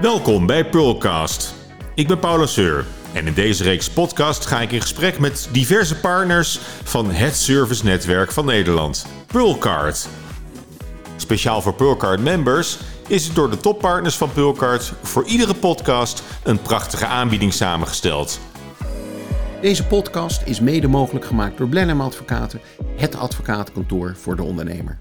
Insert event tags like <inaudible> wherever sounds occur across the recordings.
Welkom bij Pearlcast. Ik ben Paula Seur en in deze reeks podcast ga ik in gesprek met diverse partners van het servicenetwerk van Nederland, Pearlcard. Speciaal voor Pearlcard members is het door de toppartners van Pearlcard voor iedere podcast een prachtige aanbieding samengesteld. Deze podcast is mede mogelijk gemaakt door Blenheim Advocaten, het advocatenkantoor voor de ondernemer.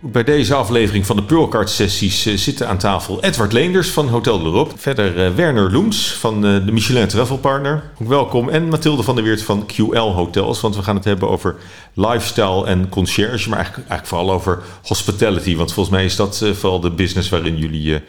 Bij deze aflevering van de Pearlcard sessies eh, zitten aan tafel Edward Leenders van Hotel de L'Europe. Verder eh, Werner Loens van eh, de Michelin Travel Partner. Ook welkom. En Mathilde van der Weert van QL Hotels. Want we gaan het hebben over lifestyle en concierge. Maar eigenlijk, eigenlijk vooral over hospitality. Want volgens mij is dat vooral de business waarin jullie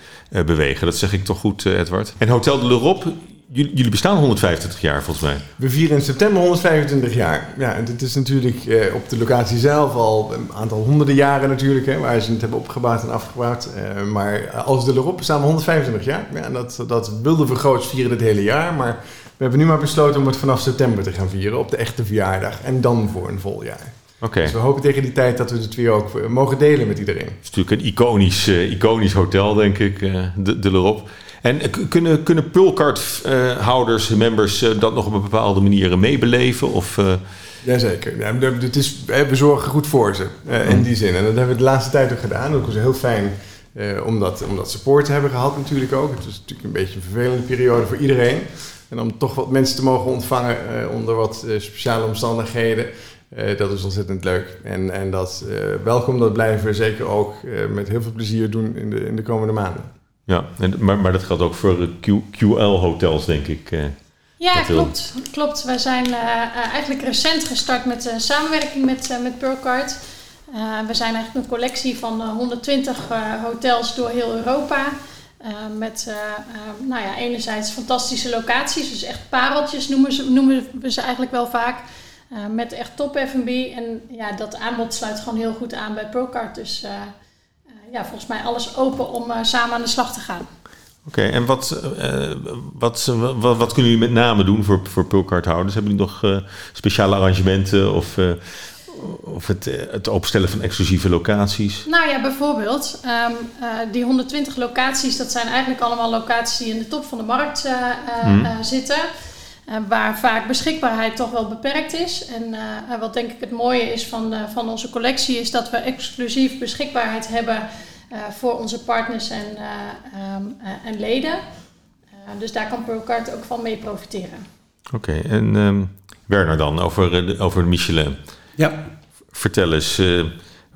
bewegen. Dat zeg ik toch goed, Edward? En Hotel de L'Europe Jullie bestaan 125 jaar volgens mij. We vieren in september 125 jaar. Ja, en dit is natuurlijk eh, op de locatie zelf al een aantal honderden jaren natuurlijk, hè, waar ze het hebben opgebouwd en afgebouwd. Uh, maar als de erop bestaan we 125 jaar. Ja, en dat, dat wilden we groots vieren het hele jaar, maar we hebben nu maar besloten om het vanaf september te gaan vieren op de echte verjaardag en dan voor een vol jaar. Okay. Dus we hopen tegen die tijd dat we het weer ook eh, mogen delen met iedereen. Het is natuurlijk een iconisch, uh, iconisch hotel, denk ik, de, de L'Europe. En kunnen, kunnen Pulcard-houders, members, eh, dat nog op een bepaalde manier meebeleven? Of, uh... Jazeker. Ja, het is, we zorgen goed voor ze in die zin. En dat hebben we de laatste tijd ook gedaan. Dat was heel fijn om, dat, om dat support te hebben gehad natuurlijk ook. Het is natuurlijk een beetje een vervelende periode voor iedereen. En om toch wat mensen te mogen ontvangen onder wat speciale omstandigheden. dat is ontzettend leuk. En, en dat welkom, dat blijven we zeker ook met heel veel plezier doen in de, in de komende maanden. Ja, en, maar, maar dat geldt ook voor QL-hotels, denk ik. Eh, ja, klopt. klopt. Wij zijn uh, eigenlijk recent gestart met uh, samenwerking met, met Pearlcard. we zijn eigenlijk een collectie van 120 hotels door heel Europa. met nou ja, enerzijds fantastische locaties, dus echt pareltjes noemen, ze, noemen we ze eigenlijk wel vaak. met echt top F&B. En ja, dat aanbod sluit gewoon heel goed aan bij Pearlcard. Dus ja, volgens mij alles open om uh, samen aan de slag te gaan. Oké, en wat, uh, wat, wat, wat, kunnen jullie met name doen voor, voor pulkaarthouders? Hebben jullie nog uh, speciale arrangementen of, of het, het opstellen van exclusieve locaties? Nou ja, bijvoorbeeld. Um, die 120 locaties, dat zijn eigenlijk allemaal locaties die in de top van de markt hmm. zitten. Uh, waar vaak beschikbaarheid toch wel beperkt is. En uh, wat denk ik het mooie is van, uh, van onze collectie, is dat we exclusief beschikbaarheid hebben voor onze partners en, um, en leden. dus daar kan Pearlcard ook van mee profiteren. Oké, okay, en um, Werner dan, over, over Michelin. Ja. Vertel eens,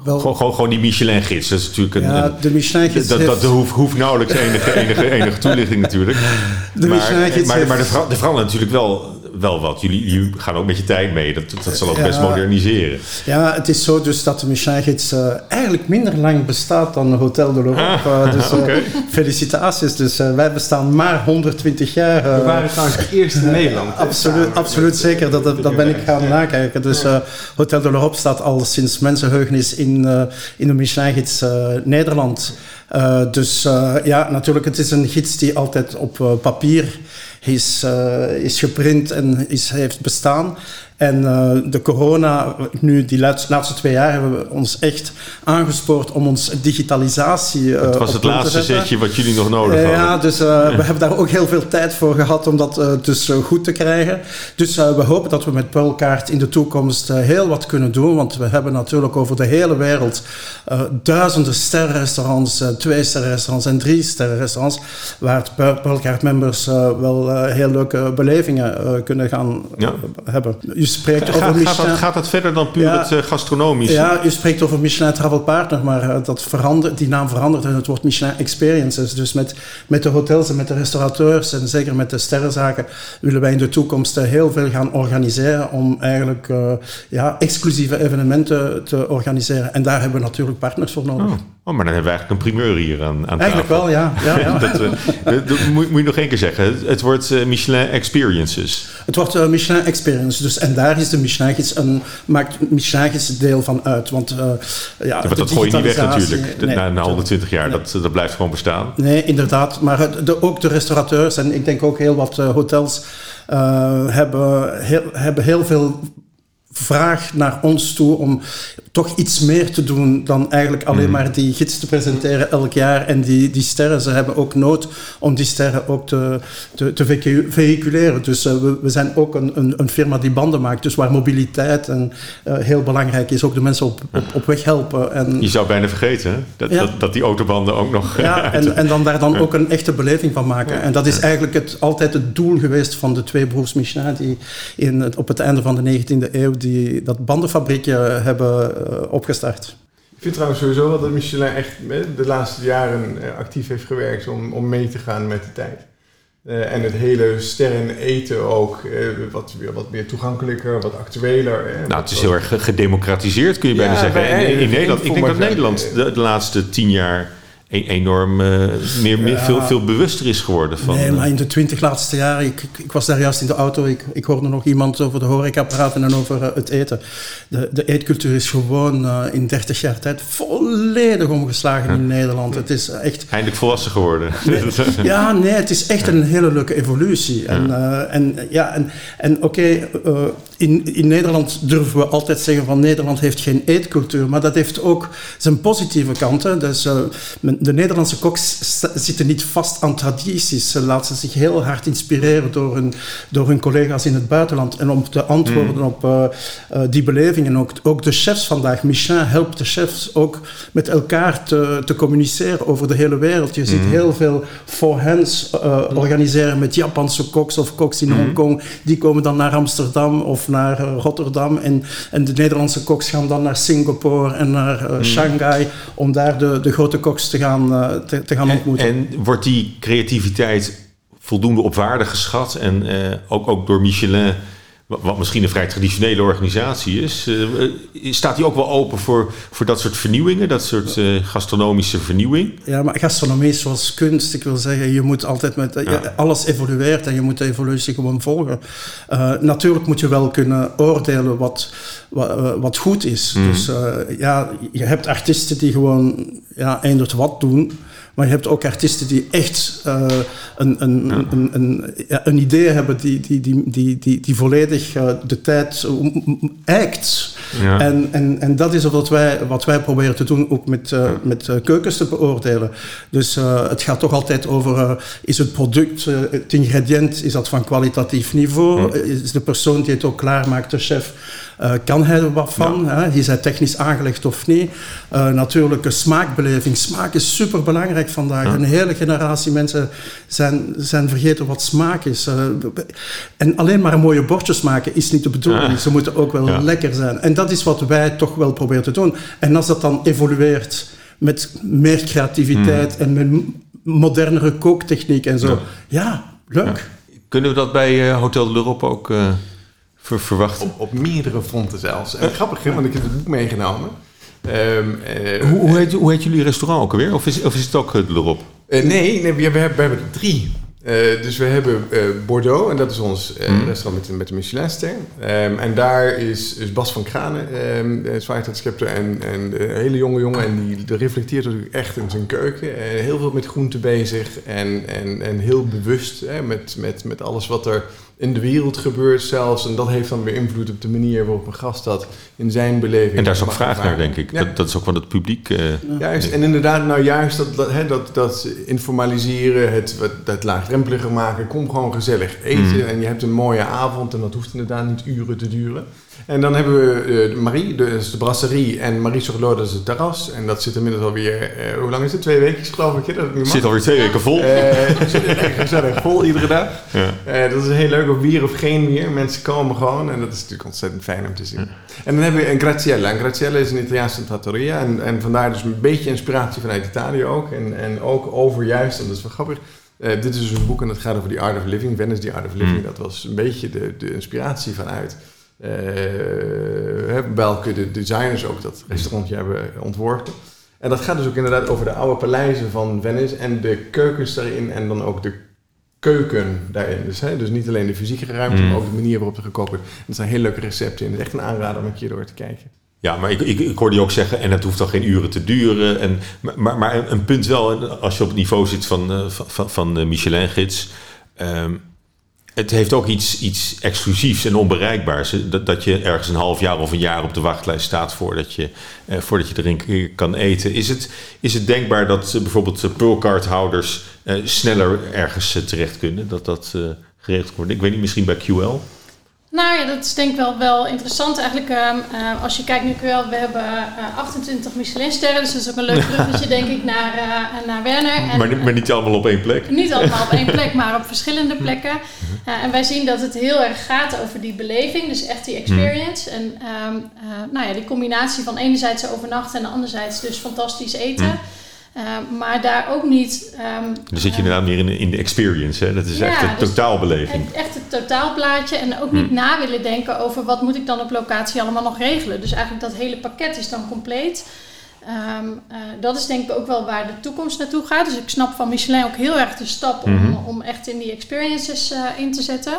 wel, gewoon, gewoon, die Michelin-gids. Dat is natuurlijk een. Ja, de Michelin-gids. Dat, dat, dat hoeft, hoeft, nauwelijks enige, enige, enige toelichting natuurlijk. <laughs> De maar, Michelin-gids. Maar, maar, maar er verandert natuurlijk wel wel wat. Jullie, jullie gaan ook met je tijd mee. Dat, dat zal ook best moderniseren. Ja, het is zo dus dat de Michelin-gids uh, eigenlijk minder lang bestaat dan Hotel de l'Europe. Ah, uh, dus uh, felicitaties. Dus wij bestaan maar 120 jaar. We waren trouwens de eerste in Nederland. absoluut, absoluut zeker. Dat, dat, ben ik gaan nakijken. Dus Hotel de l'Europe staat al sinds mensenheugenis in, in de Michelin-gids Nederland. dus ja, natuurlijk, het is een gids die altijd op papier is, uh, is geprint en is, heeft bestaan. En uh, de corona, nu die laatste twee jaar, hebben we ons echt aangespoord om ons digitalisatie. Uh, het was het laatste zetje wat jullie nog nodig hadden. Ja, dus we hebben daar ook heel veel tijd voor gehad om dat dus goed te krijgen. Dus we hopen dat we met Pearlkaart in de toekomst heel wat kunnen doen. Want we hebben natuurlijk over de hele wereld duizenden sterrenrestaurants, twee sterrenrestaurants en drie sterrenrestaurants. Waar Pearlkaart members wel heel leuke belevingen kunnen gaan hebben spreekt over gaat, Michelin... Gaat dat, gaat dat verder dan puur het uh, gastronomisch? Ja, je spreekt over Michelin Travel Partner, maar uh, dat verandert, die naam verandert en het wordt Michelin Experiences. Dus met, met de hotels en met de restaurateurs en zeker met de sterrenzaken willen wij in de toekomst uh, heel veel gaan organiseren om eigenlijk ja, exclusieve evenementen te organiseren. En daar hebben we natuurlijk partners voor nodig. Oh. Oh, maar dan hebben we eigenlijk een primeur hier aan, aan Eigenlijk wel, ja. ja, ja. <laughs> dat, dat, moet, moet, je nog één keer zeggen. Het, wordt Michelin Experiences. Het wordt Michelin Experiences. Dus, en daar is de Michelin een, maakt Michelin deel van uit. Want, uh, ja, dat gooi je niet weg natuurlijk. Nee, na, 120 jaar. Dat, dat blijft gewoon bestaan. Nee, inderdaad. Maar de, ook de restaurateurs en ik denk ook heel wat hotels uh, hebben, heel, hebben heel veel vraag naar ons toe om toch iets meer te doen dan eigenlijk alleen Mhm. maar die gids te presenteren elk jaar en die, die sterren. Ze hebben ook nood om die sterren ook te, te, te vehicu- vehiculeren. Dus eh, we, we zijn ook een, een, een firma die banden maakt, dus waar mobiliteit en, eh, heel belangrijk is. Ook de mensen op, op, op weg helpen. En, Je zou bijna vergeten hè? Dat, Ja. dat, dat die autobanden ook nog... ja, <laughs> en, en dan daar dan ook een echte beleving van maken. En dat is eigenlijk het, altijd het doel geweest van de twee broers Michelin die in op het einde van de 19e eeuw die, dat bandenfabriekje hebben eh, opgestart. Ik vind trouwens sowieso wel dat Michelin echt eh, de laatste jaren eh, actief heeft gewerkt om, om mee te gaan met de tijd. Eh, en het hele sterren eten ook eh, wat, wat meer toegankelijker, wat actueler. eh, Nou, het is heel erg ge- gedemocratiseerd, kun je Ja, bijna zeggen. bij- In, in in- Nederland, ik denk dat Nederland de, de laatste tien jaar enorm eh, meer, meer, Ja. veel, veel bewuster is geworden van... nee, eh, maar in de twintig laatste jaren, ik, ik, was daar juist in de auto, ik, ik hoorde nog iemand over de horeca praten en over eh, het eten. De, de eetcultuur is gewoon eh, in 30 jaar tijd volledig omgeslagen in Nederland. Het is echt Eindelijk volwassen geworden. <laughs> Ja, nee, het is echt een hele leuke evolutie. En, eh, en, ja, en, en oké, eh, in, in Nederland durven we altijd zeggen van Nederland heeft geen eetcultuur, maar dat heeft ook zijn positieve kanten. Dus eh, men- de Nederlandse koks zitten niet vast aan tradities. Ze laten zich heel hard inspireren door hun, door hun collega's in het buitenland. En om te antwoorden op eh, eh, die belevingen, ook, ook de chefs vandaag, Michelin helpt de chefs ook met elkaar te, te communiceren over de hele wereld. Je ziet heel veel forehands eh organiseren met Japanse koks of koks in Hongkong. Die komen dan naar Amsterdam of naar Rotterdam. En, en de Nederlandse koks gaan dan naar Singapore en naar Shanghai om daar de, de grote koks te gaan, eh, te, te gaan En, ontmoeten. en wordt die creativiteit voldoende op waarde geschat? En eh, ook, ook door Michelin, wa- wat misschien een vrij traditionele organisatie is, eh, staat die ook wel open voor, voor dat soort vernieuwingen, dat soort gastronomische vernieuwing? Ja, maar gastronomie is zoals kunst. Ik wil zeggen, je moet altijd met... Ja. Alles evolueert en je moet de evolutie gewoon volgen. Natuurlijk moet je wel kunnen oordelen wat, wat, wat goed is. Dus eh, ja, je hebt artiesten die gewoon ja, eindelijk wat doen. Maar je hebt ook artiesten die echt eh, een, een, een, een, ja, een idee hebben die, die, die, die, die, die volledig eh, de tijd eikt. Ja. En, en, en dat is wat wij, wat wij proberen te doen, ook met, eh, met keukens te beoordelen. Dus het gaat toch altijd over, is het product, het ingrediënt, is dat van kwalitatief niveau? Is de persoon die het ook klaarmaakt, de chef, eh, kan hij er wat van? Hè? Is hij technisch aangelegd of niet? Eh, natuurlijk, een smaakbeleving. Smaak is super belangrijk vandaag. Een hele generatie mensen zijn, zijn vergeten wat smaak is. Eh, en alleen maar mooie bordjes maken is niet de bedoeling. Ze moeten ook wel Ja. lekker zijn. En dat is wat wij toch wel proberen te doen. En als dat dan evolueert met meer creativiteit en met modernere kooktechniek en zo. Ja. Ja, leuk. Kunnen we dat bij Hotel de l'Europe ook ver- verwachten? Op, op meerdere fronten zelfs. En grappig, hè, want ik heb het boek meegenomen. Ehm, eh, Hoe, hoe, heet, hoe heet jullie restaurant ook alweer? Of is, of is het ook eh, l'Europe? Eh, nee, nee we, we hebben, we hebben er drie. Dus we hebben Bordeaux, en dat is ons Mhm. restaurant met, met de Michelinster. Ehm en daar is, is Bas van Kranen, um, en, en een hele jonge jongen. En die, die reflecteert natuurlijk echt in zijn keuken. Heel veel met groenten bezig en, en, en heel bewust hè, met, met, met alles wat er in de wereld gebeurt zelfs. En dat heeft dan weer invloed op de manier waarop een gast dat in zijn beleving... En daar is ook vraag naar, denk ik. Ja. Dat, dat is ook van het publiek. eh, Juist, en inderdaad, nou juist dat, dat, hè, dat, dat informaliseren, het, dat laagdrempeliger maken, kom gewoon gezellig eten Mm. en je hebt een mooie avond en dat hoeft inderdaad niet uren te duren. En dan hebben we eh, Marie, is de brasserie, en Marie Sorlo, dat is het terras. En dat zit inmiddels alweer, eh, hoe lang is het? Twee weken geloof ik, hè, dat het zit alweer twee weken vol. Eh, het <laughs> zit echt gezellig vol iedere dag. ja. Eh, dat is heel leuk, of of geen bier. Mensen komen gewoon en dat is natuurlijk ontzettend fijn om te zien. En dan hebben we een Graziella. Een Graziella is een Italiaanse trattoria en, en vandaar dus een beetje inspiratie vanuit Italië ook. En, en ook over juist, en dat is wel grappig, eh, dit is dus een boek en dat gaat over The Art of Living. Venice, The Art of Living, Mm. dat was een beetje de, de inspiratie vanuit. eh, welke de designers ook dat restaurantje hebben ontworpen. En dat gaat dus ook inderdaad over de oude paleizen van Venice en de keukens daarin en dan ook de keuken daarin. Dus, hè, dus niet alleen de fysieke ruimte, Mm. maar ook de manier waarop er gekookt wordt. Er zijn hele leuke recepten in. Het is echt een aanrader om een keer door te kijken. Ja, maar ik, ik, ik hoorde je ook zeggen, en het hoeft dan geen uren te duren. En, maar, maar, een, punt wel, en als je op het niveau zit van, eh, van, van, van de Michelin-gids. ehm, het heeft ook iets, iets exclusiefs en onbereikbaars. Dat, dat je ergens een half jaar of een jaar op de wachtlijst staat voordat je, eh, voordat je erin kan eten. Is het, is het denkbaar dat uh, bijvoorbeeld Pearlcard-houders uh, sneller ergens terecht kunnen? Dat dat geregeld wordt? Ik weet niet, misschien bij QL? Nou ja, dat is denk ik wel, wel interessant. Eigenlijk, uh, als je kijkt nu wel, we hebben uh, 28 Michelinsterren. Dus dat is ook een leuk <laughs> bruggetje, denk ik, naar, uh, naar Werner. En, maar, maar, niet allemaal op één plek? Niet allemaal op één <laughs> plek, maar op verschillende plekken. en wij zien dat het heel erg gaat over die beleving, dus echt die experience. En um, nou ja, die combinatie van enerzijds overnachten en anderzijds dus fantastisch eten. Uh, maar daar ook niet. Um, Dan zit je inderdaad meer in, in de experience, hè? Dat is ja, echt een dus totaalbeleving. Echt het totaalplaatje en ook niet hmm. na willen denken over wat moet ik dan op locatie allemaal nog regelen. Dus eigenlijk dat hele pakket is dan compleet. Um, uh, dat is denk ik ook wel waar de toekomst naartoe gaat. Dus ik snap van Michelin ook heel erg de stap om, mm -hmm. om echt in die experiences uh, in te zetten.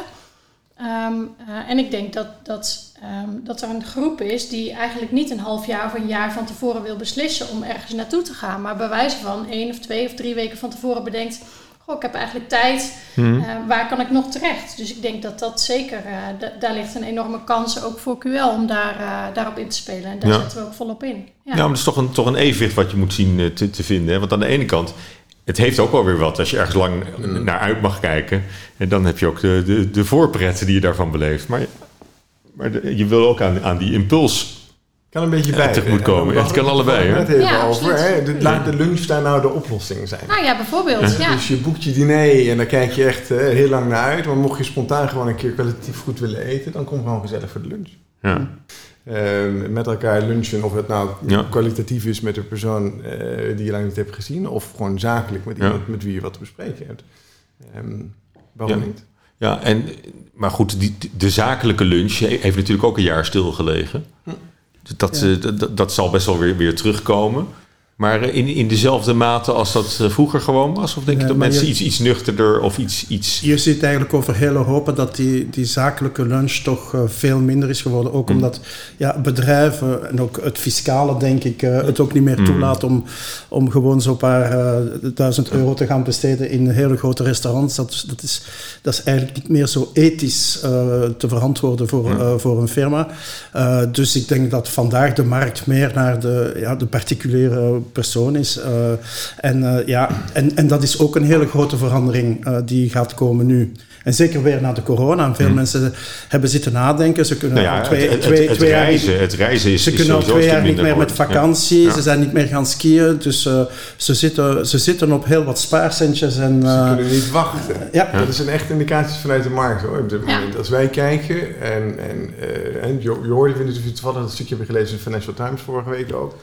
Um, uh, en ik denk dat, dat, um, dat er een groep is die eigenlijk niet een half jaar of een jaar van tevoren wil beslissen om ergens naartoe te gaan. Maar bij wijze van één of twee of drie weken van tevoren bedenkt: Goh, ik heb eigenlijk tijd, mm. uh, waar kan ik nog terecht? Dus ik denk dat dat zeker, uh, daar ligt een enorme kans ook voor QL om daar, daarop in te spelen. En daar ja. zetten we ook volop in. Ja, ja maar dat is toch een, toch een evenwicht wat je moet zien te, te vinden. Hè? Want aan de ene kant het heeft ook wel weer wat als je ergens lang naar uit mag kijken. En dan heb je ook de, de, de voorpretten die je daarvan beleeft. Maar, maar je wil ook aan, aan die impuls kan een beetje bij. Het moet komen. het kan allebei. Het even ja, over. Hè? Laat de lunch daar nou de oplossing zijn. Nou ja, bijvoorbeeld. Ja. Dus je boekt je diner en daar kijk je echt uh, heel lang naar uit. Maar mocht je spontaan gewoon een keer kwalitatief goed willen eten, dan kom gewoon gezellig voor de lunch. Ja. Uh, met elkaar lunchen, of het nou ja. kwalitatief is met een persoon uh, die je lang niet hebt gezien, of gewoon zakelijk met iemand met wie je wat te bespreken hebt. Um, waarom ja. niet? Ja, en, maar goed, die, de zakelijke lunch heeft natuurlijk ook een jaar stilgelegen. Hm. Dat, ja. dat, dat, zal best wel weer, weer terugkomen. Maar in, in dezelfde mate als dat eh, vroeger gewoon was? Of denk je dat mensen je, iets, iets nuchterder of iets, iets... Je ziet eigenlijk over heel Europa dat die, die zakelijke lunch toch uh, veel minder is geworden. Ook mm. omdat ja, bedrijven en ook het fiscale, denk ik, uh, het ook niet meer toelaat mm. om, om gewoon zo'n paar duizend euro te gaan besteden in hele grote restaurants. Dat, dat, is, dat is eigenlijk niet meer zo ethisch te verantwoorden voor, mm. voor een firma. dus ik denk dat vandaag de markt meer naar de, ja, de particuliere persoon is. Uh, en, uh, ja, en, en dat is ook een hele grote verandering uh, die gaat komen nu. En zeker weer na de corona. En veel hmm. mensen hebben zitten nadenken. Ze kunnen nou ja, twee, het, twee, het, twee reizen, jaar niet, het reizen is Ze kunnen al twee jaar niet meer met vakantie. Ja. Ze zijn niet meer gaan skiën. Dus uh, ze, zitten, ze zitten op heel wat spaarcentjes. En, uh, ze kunnen niet wachten. ja. Dat is een echt indicatie vanuit de markt. Hoor. Op dit moment. Als wij kijken... En, en, uh, en je, je hoorde, we natuurlijk toevallig een stukje hebben gelezen in Financial Times vorige week ook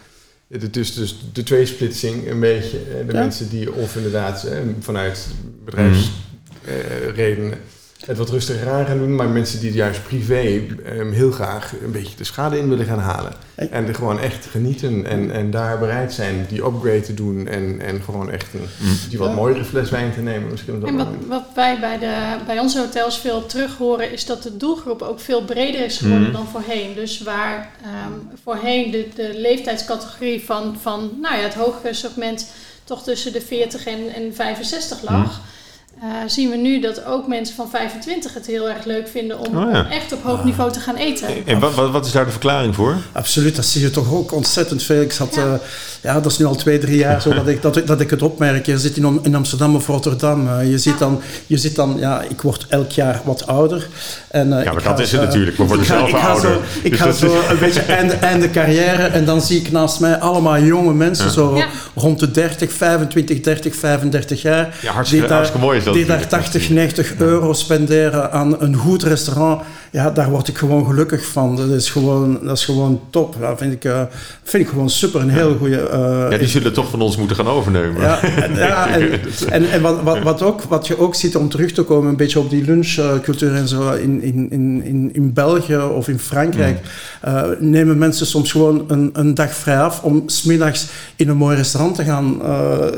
het is dus de tweesplitsing een beetje. De ja. mensen die of inderdaad vanuit bedrijfsredenen het wat rustiger aan gaan doen, maar mensen die juist privé um, heel graag een beetje de schade in willen gaan halen. En er gewoon echt genieten en, en daar bereid zijn die upgrade te doen en, en gewoon echt een, die wat mooiere fles wijn te nemen. Misschien en wat, wat wij bij, de, bij onze hotels veel terug horen is dat de doelgroep ook veel breder is geworden mm. dan voorheen. Dus waar um, voorheen de, de leeftijdscategorie van, van nou ja, het hogere segment toch tussen de 40 en, en 65 lag. Mm uh, zien we nu dat ook mensen van 25 het heel erg leuk vinden om, oh ja. om echt op hoog niveau te gaan eten. En wat, wat, wat, is daar de verklaring voor? Absoluut, dat zie je toch ook ontzettend veel. Ik zat, ja. Uh, ja dat is nu al twee, drie jaar zo dat ik, dat, dat ik het opmerk. Je zit in, in Amsterdam of Rotterdam. Uh, je, ziet ja. dan, je zit dan, ja, ik word elk jaar wat ouder. En, ja, maar dat ga, is het natuurlijk. We worden zelf ik ouder. Zo, ik dus ga zo is... een beetje einde, einde carrière en dan zie ik naast mij allemaal jonge mensen, zo rond de 30, 25, 30, 35 jaar. Ja, hartstikke, die daar, hartstikke mooi is dat. Die daar 80, 90 euro spenderen aan een goed restaurant, ja, daar word ik gewoon gelukkig van. Dat is gewoon, dat is gewoon top. Dat vind ik, uh, vind ik gewoon super. Een heel goede. Uh, ja, die zullen toch van ons moeten gaan overnemen. Ja, <laughs> en, ja, en, en, en, wat, wat, wat, ook, wat je ook ziet om terug te komen, een beetje op die lunchcultuur en zo in, in, in, in België of in Frankrijk, mm. uh, nemen mensen soms gewoon een, een dag vrij af om smiddags in een mooi restaurant te gaan,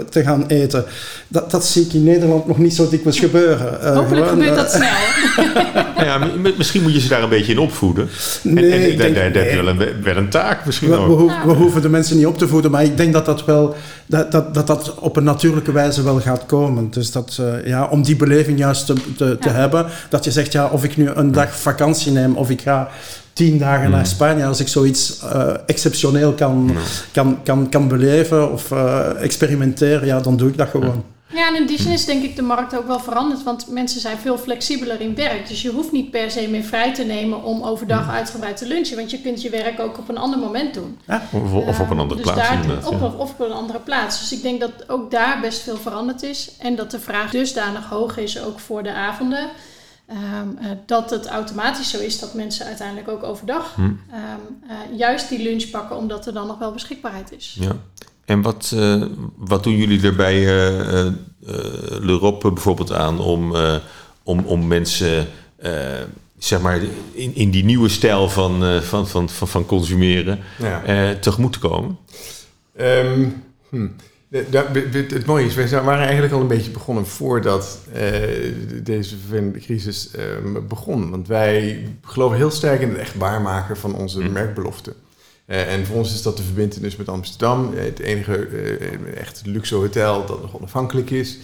te gaan eten. Dat, dat zie ik in Nederland nog niet zo dikwijls gebeuren. Hopelijk gewoon, gebeurt dat snel. <laughs> Nou ja, misschien moet je ze daar een beetje in opvoeden. En- Nee, en, ik denk- daar, daar heb je nee. wel een, wel een taak misschien We, we, hoeven de mensen niet op te voeden, maar ik denk dat dat wel dat, dat, dat, dat op een natuurlijke wijze wel gaat komen. Dus dat, eh, ja, om die beleving juist te, te, te Ja. hebben, dat je zegt, ja, of ik nu een dag vakantie neem of ik ga tien dagen Mm. naar Spanje, als ik zoiets eh, exceptioneel kan, kan, kan, kan beleven of eh, experimenteren, ja, dan doe ik dat gewoon. Ja, en in die zin is denk ik de markt ook wel veranderd, want mensen zijn veel flexibeler in werk. Dus je hoeft niet per se meer vrij te nemen om overdag uitgebreid te lunchen, want je kunt je werk ook op een ander moment doen. Of, of op een andere dus plaats daar, op, ja. of, of op een andere plaats. Dus ik denk dat ook daar best veel veranderd is. En dat de vraag dusdanig hoog is, ook voor de avonden. ehm, eh, dat het automatisch zo is dat mensen uiteindelijk ook overdag Hm. ehm, eh, juist die lunch pakken, omdat er dan nog wel beschikbaarheid is. Ja. En wat, eh, wat doen jullie er bij L'Europe bijvoorbeeld aan om, om, om mensen zeg maar in, in die nieuwe stijl van, van, van, van, van consumeren Ja. tegemoet te komen? Ehm, hm. De- we- het mooie is, we waren eigenlijk al een beetje begonnen voordat eh, deze crisis ehm, begon. Want wij geloven heel sterk in het echt waarmaken van onze Mm. merkbeloften. Eh, en voor ons is dat de verbindenis met Amsterdam. Eh, het enige eh, echt luxe hotel dat nog onafhankelijk is.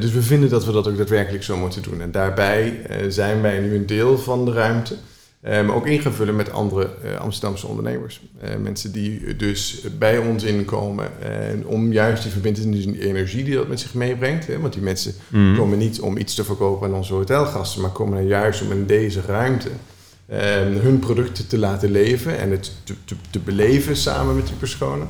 Dus we vinden dat we dat ook daadwerkelijk zo moeten doen. En daarbij zijn wij nu een deel van de ruimte. maar ook in gaan vullen met andere Amsterdamse ondernemers. Mensen die dus bij ons inkomen om juist die verbindenis en die energie die dat met zich meebrengt. Hè, want die mensen Mhm. komen niet om iets te verkopen aan onze hotelgasten, maar komen juist om in deze ruimte eh, hun producten te laten leven en het te, te, te beleven samen met die personen.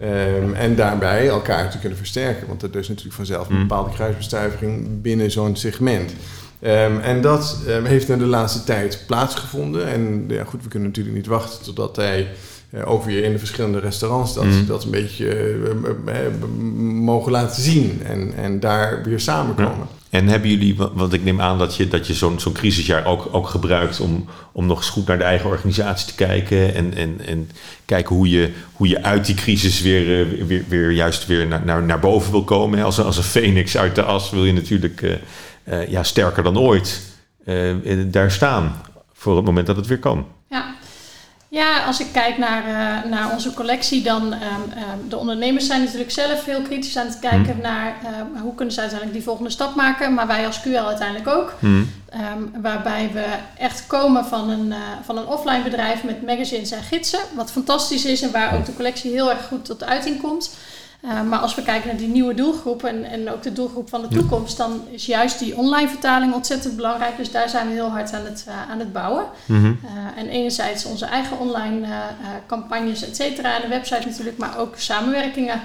Ehm, en daarbij elkaar te kunnen versterken. Want er is natuurlijk vanzelf een Mm. bepaalde kruisbestuiving binnen zo'n segment. Ehm, en dat ehm, heeft in de laatste tijd plaatsgevonden. En ja, goed, we kunnen natuurlijk niet wachten totdat hij ook weer in de verschillende restaurants dat, Mm. dat een beetje eh, eh, eh, mogen laten zien. En, en daar weer samenkomen. En hebben jullie, wa- want ik neem aan dat je, dat je zo'n zo'n crisisjaar ook, ook gebruikt om, om nog eens goed naar de eigen organisatie te kijken en, en, en kijken hoe je, hoe je uit die crisis weer, eh, weer, weer juist weer naar, naar, naar boven wil komen. Als, een- als een phoenix uit de as wil je natuurlijk eh, eh, ja, sterker dan ooit eh, eh, daar staan voor het moment dat het weer kan. Ja. Als ik kijk naar, eh, naar onze collectie, dan ehm, de ondernemers zijn natuurlijk zelf heel kritisch aan het kijken naar ehm, hoe kunnen ze uiteindelijk die volgende stap maken. Maar wij als QL uiteindelijk ook. Hm. Ehm, waarbij we echt komen van een, eh, van een offline bedrijf met magazines en gidsen. Wat fantastisch is en waar ook de collectie heel erg goed tot uiting komt. Eh, maar als we kijken naar die nieuwe doelgroep en, en ook de doelgroep van de Ja. toekomst, dan is juist die online vertaling ontzettend belangrijk. Dus daar zijn we heel hard aan het, eh, aan het bouwen. Mhm. Eh, en enerzijds onze eigen online campagnes, et cetera, en de website natuurlijk, maar ook samenwerkingen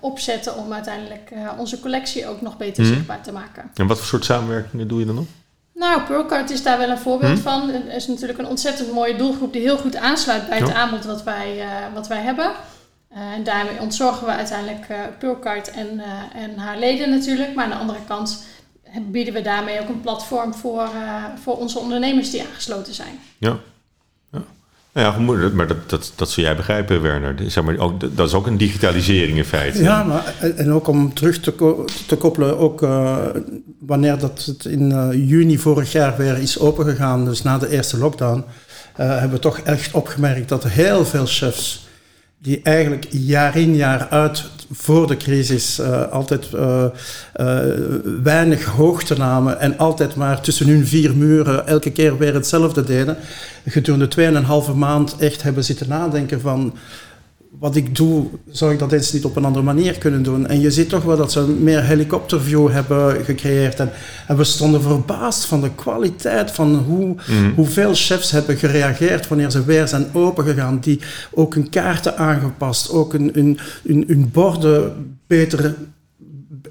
opzetten om uiteindelijk onze collectie ook nog beter Mhm. zichtbaar te maken. En wat voor soort samenwerkingen doe je dan nog? Nou, Pearlcard is daar wel een voorbeeld Hm? van. Het is natuurlijk een ontzettend mooie doelgroep die heel goed aansluit bij het Ja. aanbod wat wij, wat wij hebben. Eh, en daarmee ontzorgen we uiteindelijk eh Pearlcard en, eh, en haar leden natuurlijk. Maar aan de andere kant bieden we daarmee ook een platform voor, eh, voor onze ondernemers die aangesloten zijn. Ja. ja. Nou ja, maar dat, dat, dat zul jij begrijpen, Werner. Zeg maar, ook, dat is ook een digitalisering in feite. Ja, maar, en- ook om terug te, ko- te koppelen, ook eh, wanneer dat het in eh, juni vorig jaar weer is opengegaan, dus na de eerste lockdown, eh, hebben we toch echt opgemerkt dat heel veel chefs die eigenlijk jaar in jaar uit voor de crisis eh, altijd eh, eh, weinig hoogte namen en altijd maar tussen hun vier muren elke keer weer hetzelfde deden, gedurende tweeënhalve maand echt hebben zitten nadenken van wat ik doe, zou ik dat eens niet op een andere manier kunnen doen? En je ziet toch wel dat ze meer helikopterview hebben gecreëerd. En, en we stonden verbaasd van de kwaliteit van hoe, Mhm. hoeveel chefs hebben gereageerd wanneer ze weer zijn opengegaan. Die ook hun kaarten aangepast, ook hun, hun, hun, hun borden beter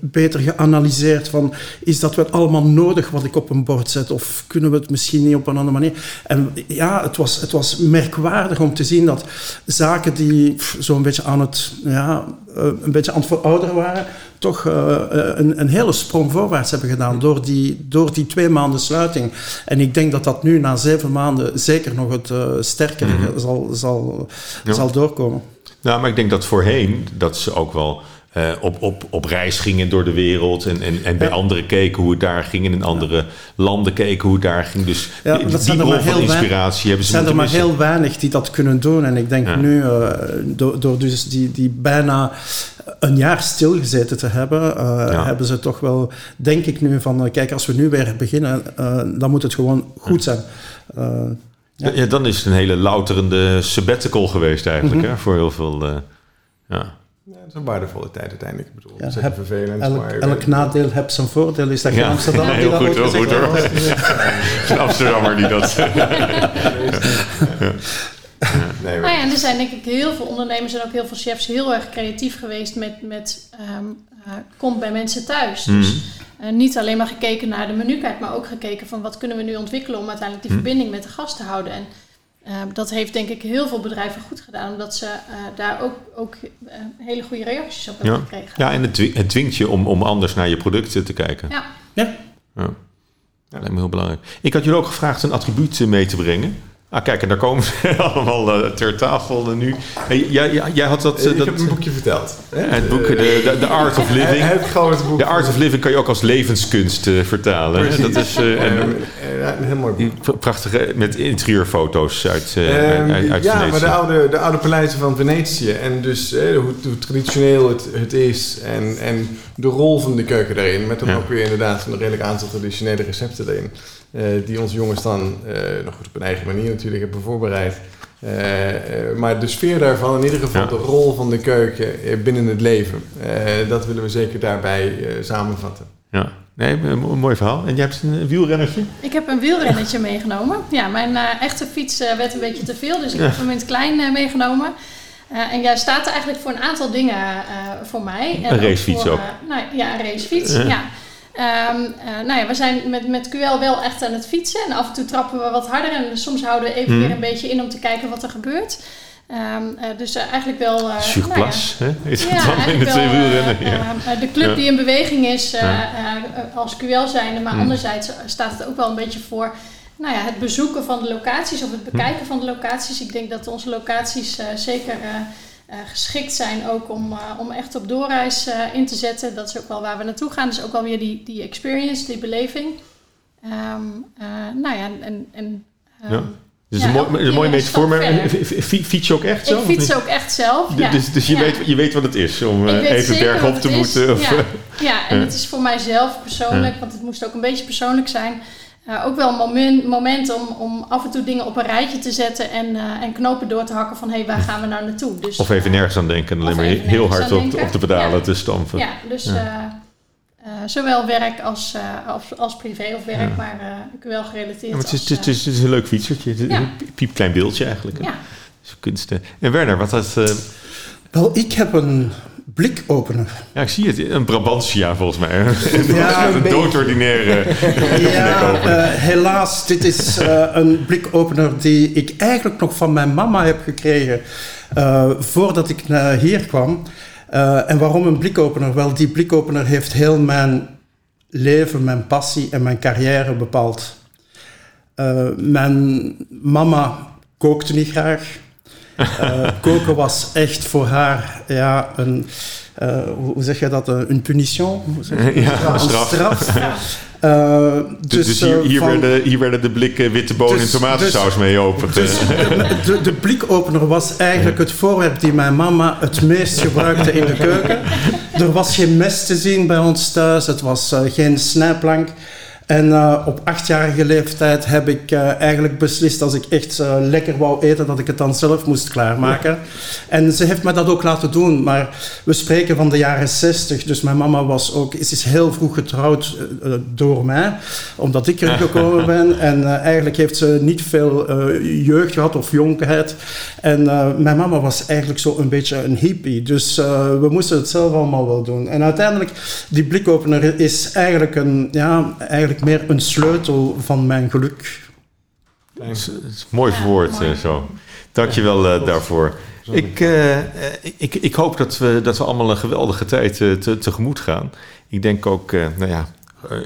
beter geanalyseerd van is dat wel allemaal nodig wat ik op een bord zet of kunnen we het misschien niet op een andere manier. En ja, het was, het was merkwaardig om te zien dat zaken die zo'n beetje aan het, ja, eh, een beetje aan het verouderen waren, toch eh, eh, een, een hele sprong voorwaarts hebben gedaan door die, door die twee maanden sluiting. En ik denk dat dat nu na zeven maanden zeker nog het eh, sterker Mhm. zal, zal, Ja. zal doorkomen. Nou, maar ik denk dat voorheen dat ze ook wel eh, op, op, op reis gingen door de wereld. En, en, en bij anderen keken hoe het daar ging. En in andere landen keken hoe het daar ging. Dus Ja, die, die bron van inspiratie hebben ze zijn er maar missen. heel weinig die dat kunnen doen. En ik denk nu, eh, door, door dus die, die bijna een jaar stilgezeten te hebben, eh, hebben ze toch wel, denk ik nu, van kijk, als we nu weer beginnen, dan moet het gewoon goed zijn. Ja. dan is het een hele louterende sabbatical geweest eigenlijk. Mhm. hè, voor heel veel... ja. Ja, het is een waardevolle tijd uiteindelijk. Ik bedoel, Ja, het is heb- vervelend, elk, maar... elk nadeel heeft zijn voordeel. Is dat geen Ja. Amsterdam? <laughs> Ja, die heel dat goed, ooit heel goed, hoor. <laughs> Een Amsterdammer die dat... <laughs> Nee, Nou ja, en er zijn denk ik heel veel ondernemers en ook heel veel chefs heel erg creatief geweest met, met ehm, eh, komt bij mensen thuis. Dus Mhm. eh, niet alleen maar gekeken naar de menukaart, maar ook gekeken van wat kunnen we nu ontwikkelen om uiteindelijk die Mhm. verbinding met de gast te houden. En ehm, dat heeft denk ik heel veel bedrijven goed gedaan, omdat ze eh, daar ook, ook eh, hele goede reacties op hebben Ja. gekregen. Ja, en het, dwi- het dwingt je om, om anders naar je producten te kijken. Ja. Ja. Ja. Dat lijkt me heel belangrijk. Ik had jullie ook gevraagd een attribuut mee te brengen. Ah, kijk, en daar komen ze <laughs> allemaal eh, ter tafel eh, nu. Hey, jij, jij, jij had dat... eh, ik dat heb een boekje verteld. hè? het boek, de, Art of <laughs> Living. het grote boek. De Art of Living kan je ook als levenskunst eh, vertalen. Precies. Dat is eh, Eh, en, eh, een heel mooi boek. prachtige met interieurfoto's uit, eh, Ehm, uit, uit ja, Venetië. maar de oude, de oude paleizen van Venetië. En dus eh, hoe, hoe traditioneel het, het is. En, en de rol van de keuken daarin. Met dan Ja. ook weer inderdaad een redelijk aantal traditionele recepten erin. Eh, die onze jongens dan eh, nog goed op hun eigen manier natuurlijk hebben voorbereid. Eh, maar de sfeer daarvan, in ieder geval Ja. de rol van de keuken binnen het leven. eh, dat willen we zeker daarbij eh, samenvatten. Ja, nee, een mo- een mooi verhaal. En jij hebt een wielrennertje? Ik heb een wielrennetje meegenomen. Ja, mijn eh, echte fiets werd een beetje te veel, dus ik heb hem in het klein eh, meegenomen. Eh, en jij staat er eigenlijk voor een aantal dingen eh, voor mij. En Een racefiets voor, ook. nou, ja, een racefiets, Ja. Ehm, eh, nou ja, we zijn met, met QL wel echt aan het fietsen. En af en toe trappen we wat harder. En soms houden we even Mhm. weer een beetje in om te kijken wat er gebeurt. Ehm, eh, dus eh, eigenlijk wel... eh, Surplus, hè? Is het ja, dan in het wel wielrennen? ja. eh, de club die in beweging is als QL zijnde. Maar Hmm. anderzijds staat het ook wel een beetje voor nou ja, het bezoeken van de locaties of het Hmm. bekijken van de locaties. Ik denk dat onze locaties zeker eh, geschikt zijn ook om, eh, om echt op doorreis eh, in te zetten. Dat is ook wel waar we naartoe gaan. Dus ook wel weer die, die experience, die beleving. Ehm, eh, nou ja, en... en ehm, Ja. Dus Ja, een mooi, elke een mooi keer metafoor, maar fiets je ook echt zo? Ik fiets ook echt zelf. Ja. Dus, dus je, Ja. weet, je weet wat het is om even bergop te moeten. Of, Ja. en het is voor mijzelf persoonlijk, want het moest ook een beetje persoonlijk zijn. Eh, ook wel een moment, moment om, om af en toe dingen op een rijtje te zetten en, eh, en knopen door te hakken van hé, hey, waar gaan we nou naartoe? Dus, of even nergens aan denken en alleen maar heel hard op, op de pedalen Ja. te stampen. Ja, dus Ja. eh, eh, zowel werk als, eh, als, als privé of werk, Ja. maar eh, ik wel gerelateerd. Ja, maar het, is, als, het, is, het is een leuk fietsertje. Een piepklein beeldje eigenlijk. ja. Dus kunsten. En Werner, wat had... eh, Wel, ik heb een blikopener. ja, ik zie het. Een Brabantia volgens mij. Ja, <laughs> een <laughs> <laughs> doodordinaire... Ja, eh, helaas, dit is eh, een blikopener die ik eigenlijk nog van mijn mama heb gekregen eh, voordat ik naar hier kwam. En waarom een blikopener? Wel, die blikopener heeft heel mijn leven, mijn passie en mijn carrière bepaald. Mijn mama kookte niet graag. Eh, koken was echt voor haar ja, een, eh, hoe zeg je dat, Eh, een punition? Hoe? Ja, een straf. Eh, Dus, dus hier, hier, van- werden, hier werden de blikken witte bonen Dus- en tomatensaus mee open. dus de, de, de blikopener was eigenlijk het voorwerp die mijn mama het meest gebruikte in de keuken. Er was geen mes te zien bij ons thuis, het was geen snijplank. En eh, op achtjarige leeftijd heb ik eh, eigenlijk beslist als ik echt eh, lekker wou eten, dat ik het dan zelf moest klaarmaken. En ze heeft me dat ook laten doen, maar we spreken van de jaren 60, dus mijn mama was ook, ze is heel vroeg getrouwd door mij, omdat ik er gekomen <laughs> ben. En eigenlijk heeft ze niet veel jeugd gehad of jonkheid. En mijn mama was eigenlijk zo een beetje een hippie, dus we moesten het zelf allemaal wel doen. En uiteindelijk, die blikopener is eigenlijk, een, ja, eigenlijk meer een sleutel van mijn geluk. Het is, het is mooi Ja, verwoord mooi. eh, zo. Dankjewel eh daarvoor. Ik, eh, eh, ik, ik hoop dat we, dat we allemaal een geweldige tijd te, tegemoet gaan. Ik denk ook, eh, nou ja,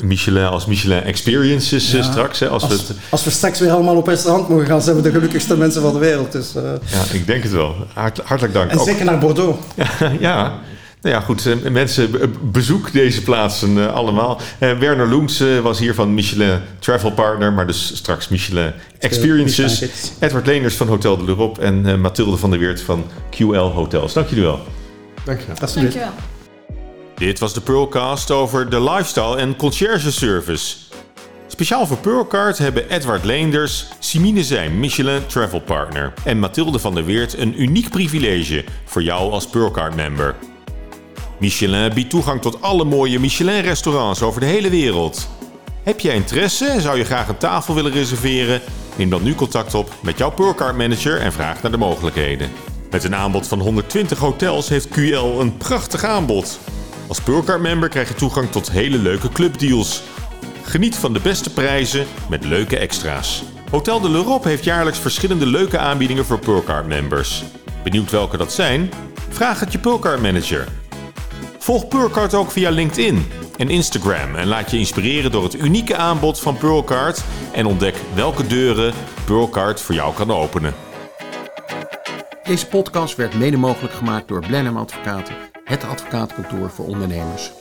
Michelin als Michelin Experiences Ja, straks. Hè, als we Als, het, als we straks weer allemaal op restaurant mogen gaan, zijn we de gelukkigste mensen van de wereld. Dus, eh, ja, ik denk het wel. Hart, hartelijk dank. en Ook- zeker naar Bordeaux. <laughs> ja, Nou ja, goed. eh, Mensen, eh, bezoek deze plaatsen eh, allemaal. Eh, Werner Loens eh, was hier van Michelin Travel Partner, maar dus straks Michelin Experiences. Edward Leenders van Hotel de l'Europe en eh, Mathilde van der Weert van QL Hotels. Dank jullie wel. Dankjewel. Alsjeblieft. Dankjewel. Dit was de Pearlcast over de lifestyle en concierge service. Speciaal voor Pearlcard hebben Edward Leenders, Simine Zijn, Michelin Travel Partner en Mathilde van der Weert een uniek privilege voor jou als Pearlcard member. Michelin biedt toegang tot alle mooie Michelin restaurants over de hele wereld. Heb jij interesse en zou je graag een tafel willen reserveren? Neem dan nu contact op met jouw Pearlcard manager en vraag naar de mogelijkheden. Met een aanbod van 120 hotels heeft QL een prachtig aanbod. Als Pearlcard member krijg je toegang tot hele leuke clubdeals. Geniet van de beste prijzen met leuke extra's. Hotel de l'Europe heeft jaarlijks verschillende leuke aanbiedingen voor Pearlcard members. Benieuwd welke dat zijn? Vraag het je Pearlcard manager. Volg Pearlcard ook via LinkedIn en Instagram en laat je inspireren door het unieke aanbod van Pearlcard en ontdek welke deuren Pearlcard voor jou kan openen. Deze podcast werd mede mogelijk gemaakt door Blenheim Advocaten, het advocatenkantoor voor ondernemers.